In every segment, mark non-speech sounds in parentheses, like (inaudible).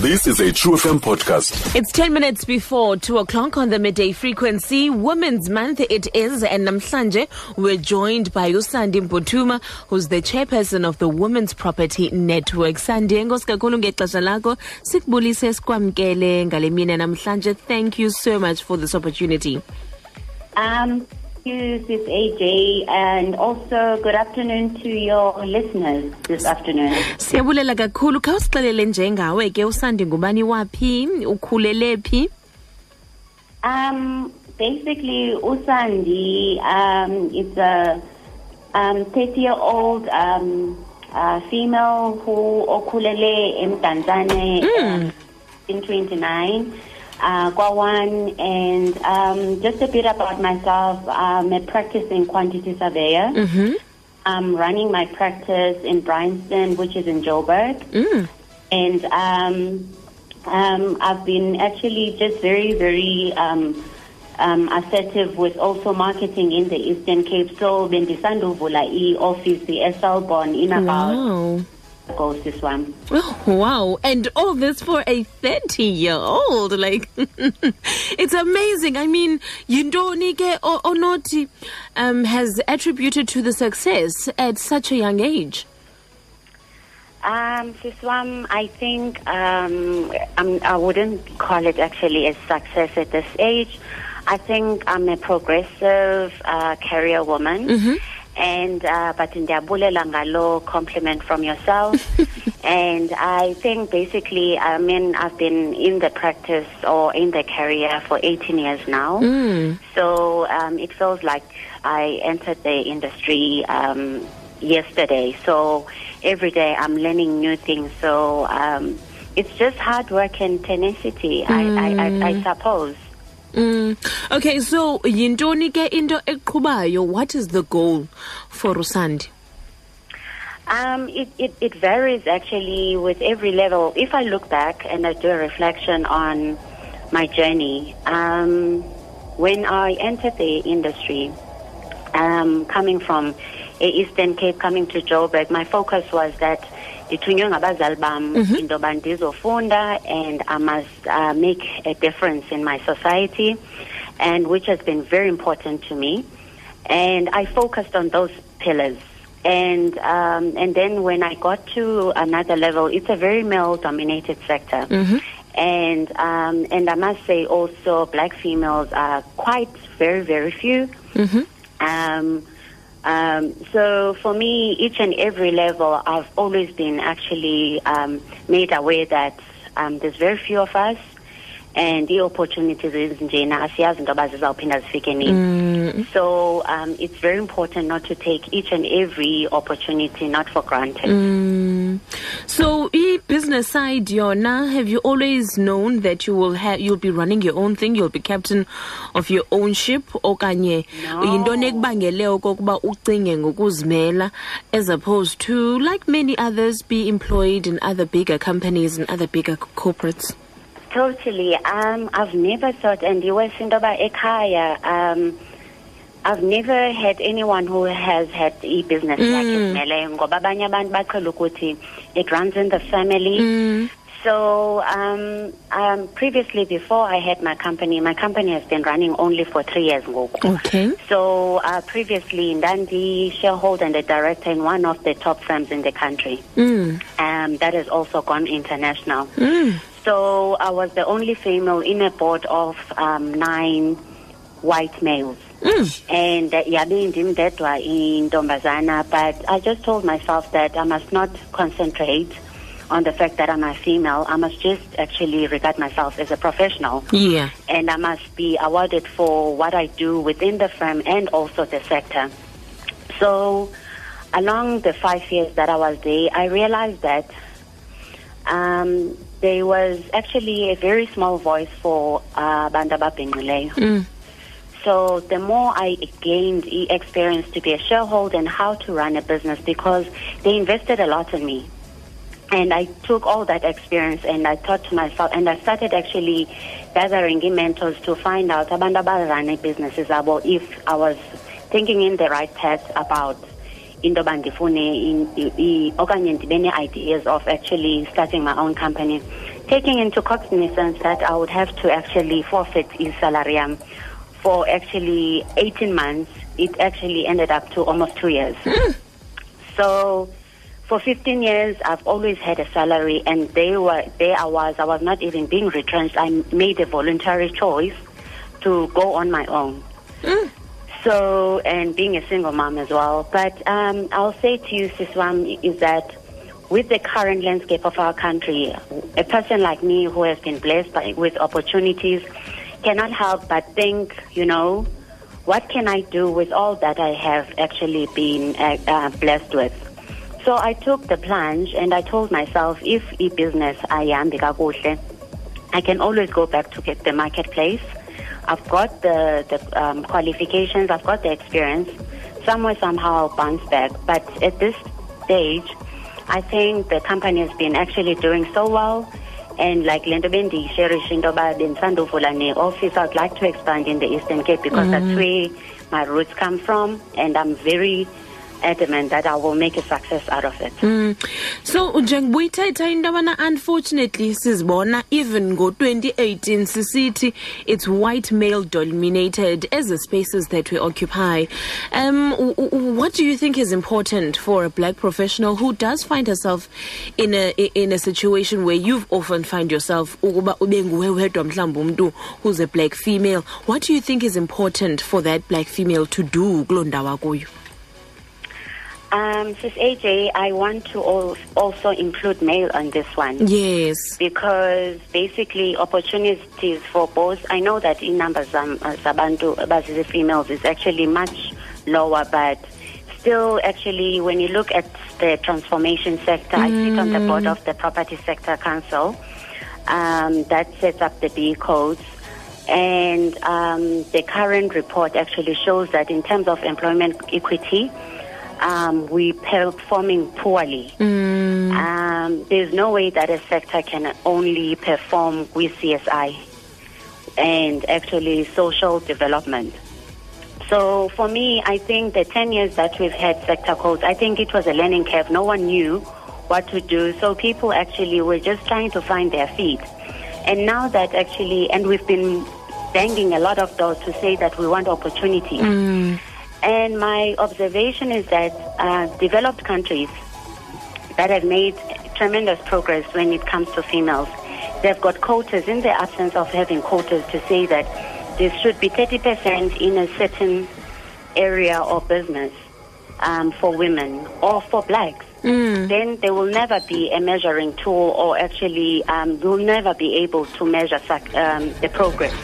This is a Tru FM podcast. It's 10 minutes before 2 o'clock on the midday frequency. Women's Month it is, and namhlanje we're joined by Usandi Mbutuma, who's the chairperson of the Women's Property Network. Sandi, enkosi kakhulu ngexesha lakho. Sikubulise sikwamkele ngale mini namhlanje. Thank you so much for this opportunity. Um, you, Sis AJ, and also good afternoon to your listeners this afternoon. Siyabulela kakhulu. Khawusixelele njengawe ke Usandi ngubani waphi? Ukhulele phi? Um, basically, Usandi, um, it's a um, 30 year old um, uh, female who okulele in Tanzania um, in 29. Uh, Gwawan, and um, just a bit about myself. I'm a practicing quantity surveyor. Mm-hmm. I'm running my practice in Bryanston, which is in Joburg. Mm. And um, um, I've been actually just very, very um, um, assertive with also marketing in the Eastern Cape. So, bendisanduvula i-office eSelborne in about Wow. Goes this one. Oh, wow. And all this for a 30 year old. Like, (laughs) it's amazing. I mean, Yindonike Onoti um, has attributed to the success at such a young age. Um, Siswam, I think um, I'm, I wouldn't call it actually a success at this age. I think I'm a progressive uh, career woman. And uh, but ndiyabulela ngalo compliment from yourself, (laughs) and I think basically, I mean, I've been in the practice or in the career for 18 years now. So um, it feels like I entered the industry um, yesterday. So every day I'm learning new things. So um, it's just hard work and tenacity, I, I, I, I suppose. Mm. Okay, so Yindonike into eqhubayo. What is the goal for Rusandi? Um, it, it, it varies actually with every level. If I look back and I do a reflection on my journey, um, when I entered the industry, um, coming from Eastern Cape, coming to Joburg, my focus was that ithunywe ngabazali bam into yoba ndizofunda and I must uh, make a difference in my society, and which has been very important to me. And I focused on those pillars. And um, and then when I got to another level, it's a very male-dominated sector, and um, and I must say also black females are quite very very few. Um, um, so for me, each and every level, I've always been actually um, made aware that um, there's very few of us, and the opportunities ezinjena asiyazi into yoba zizawuphinda zifike nini. So um, it's very important not to take each and every opportunity not for granted. Mm. So, e business side, Yona, have you always known that you will have you'll be running your own thing, you'll be captain of your own ship, okanye yintoni ekubangele okokuba ucinge ngokuzimela as opposed to like many others be employed in other bigger companies and other bigger corporates? Totally. Um, I've never thought, and you were Sindoba Ekaya, um, I've never had anyone who has had e-business like Ismele. Ngoba abanye abantu baqhela ukuthi it runs in the family. So um, um, previously, before I had my company, my company has been running only for three years. Okay. So uh, previously, Ndandi shareholder and a director in one of the top firms in the country. Mm. Um, that has also gone international. So I was the only female in a board of um, nine white males. And uh, yabe ndim in intombazana, but I just told myself that I must not concentrate on the fact that I'm a female. I must just actually regard myself as a professional Yeah. and I must be awarded for what I do within the firm and also the sector. So, along the five years that I was there, I realized that um, there was actually a very small voice for uh, Bandaba Benguleyo. So the more I gained experience to be a shareholder and how to run a business because they invested a lot in me. And I took all that experience and I thought to myself, and I started actually gathering in mentors to find out about running businesses, about if I was thinking in the right path about into in- okanye ndibe nee-ideas of actually starting my own company taking into cognizance that i would have to actually forfeit i-salary yam for actually 18 months it actually ended up to almost two years so for 15 years, I've always had a salary, and there were there I was. I was not even being retrenched. I made a voluntary choice to go on my own. So, and being a single mom as well. But um, I'll say to you, Siswam, is that with the current landscape of our country, a person like me who has been blessed by, with opportunities cannot help but think, you know, what can I do with all that I have actually been uh, uh, blessed with? So I took the plunge and I told myself, if e-business I am kakuhle, I can always go back to get the marketplace. I've got the, the um, qualifications, I've got the experience. Somewhere, somehow, I'll bounce back. But at this stage, I think the company has been actually doing so well. And like Lendo Bendi, Sherry Shindoba, Bensando Fulani office, I'd like to expand in the Eastern Cape because that's mm-hmm. where my roots come from. And I'm very adamant that I will make a success out of it. so njengobuyithetha into yobana unfortunately sizibona even ngo-2018 sisithi it's white male dominated as the spaces that we occupy. Um what do you think is important for a black professional who does find herself in a in a situation where you've often find yourself who's a black female? What do you think is important for that black female to do kuloo Um, Sis AJ, I want to also include male on this one. yes. Because basically opportunities for both I know that in numbers um, uh, Sabantu Bazizi females is actually much lower but still actually when you look at the transformation sector I sit on the board of the property sector council. Um, that sets up the B codes and um, the current report actually shows that in terms of employment equity um, we performing poorly um, there's no way that a sector can only perform with CSI and actually social development. So for me, I think the 10 years that we've had sector codes, I think it was a learning curve. No one knew what to do. So people actually were just trying to find their feet. And now that actually, and we've been banging a lot of doors to say that we want opportunity. And my observation is that uh, developed countries that have made tremendous progress when it comes to females. They've got quotas in the absence of having quotas to say that there should be 30% in a certain area or business um, for women or for blacks. Then there will never be a measuring tool or actually um, we'll never be able to measure um, the progress.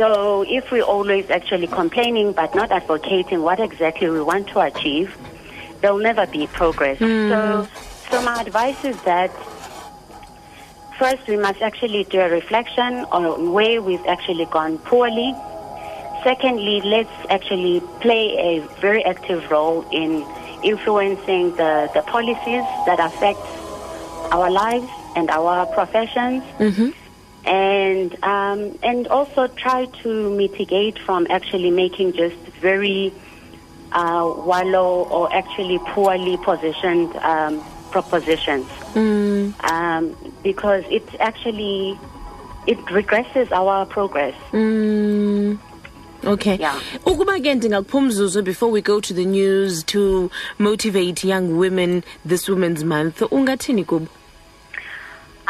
So if we're always actually complaining but not advocating what exactly we want to achieve, there'll never be progress. So, hmm. so my advice is that first we must actually do a reflection on where we've actually gone poorly. Secondly, let's actually play a very active role in influencing the, the policies that affect our lives and our professions mm-hmm. And um, and also try to mitigate from actually making just very uh, wallow or actually poorly positioned um, propositions um, because it actually it regresses our progress. Okay. Yeah. Ukuba ke ndingakuphumzuzo before we go to the news to motivate young women this Women's Month. Ungathini kubo?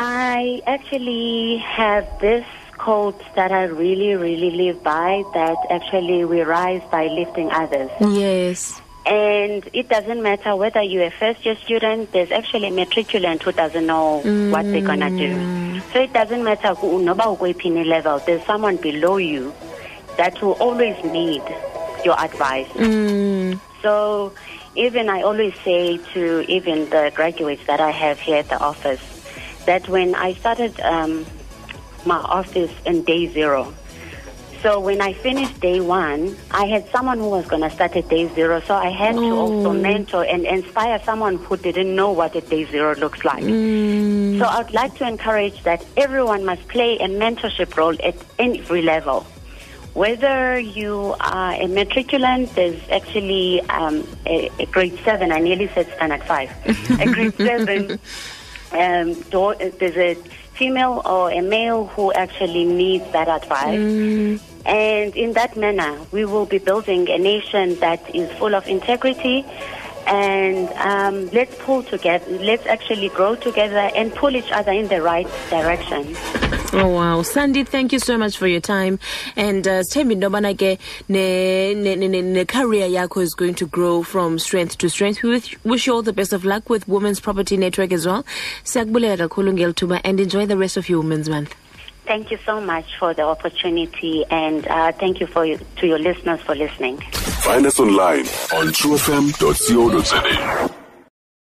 I actually have this quote that I really, really live by that actually we rise by lifting others. Yes. And it doesn't matter whether you're a first year student, there's actually a matriculant who doesn't know what they're going to do. Mm. So it doesn't matter who level, there's someone below you that will always need your advice. Mm. So even I always say to even the graduates that I have here at the office that when I started um, my office in day zero, so when I finished day one, I had someone who was going to start at day zero. So I had to also mentor and inspire someone who didn't know what a day zero looks like. So I'd like to encourage that everyone must play a mentorship role at every level. whether you are a matriculant, there's actually um, a, a, grade seven. I nearly said standard five. a grade (laughs) seven. Um, do, there's a female or a male who actually needs that advice. Mm. And in that manner, we will be building a nation that is full of integrity. And um, let's pull together, let's actually grow together and pull each other in the right direction. Oh wow, Sandi, thank you so much for your time. And uh, sithemba into yobana ke ne-career yakho is going to grow from strength to strength. We wish you all the best of luck with Women's Property Network as well. Siyakubulela kakhulu ngelithuba and enjoy the rest of your Women's Month. Thank you so much for the opportunity and uh, thank you for you, to your listeners for listening. Find us online on trufm.co.za.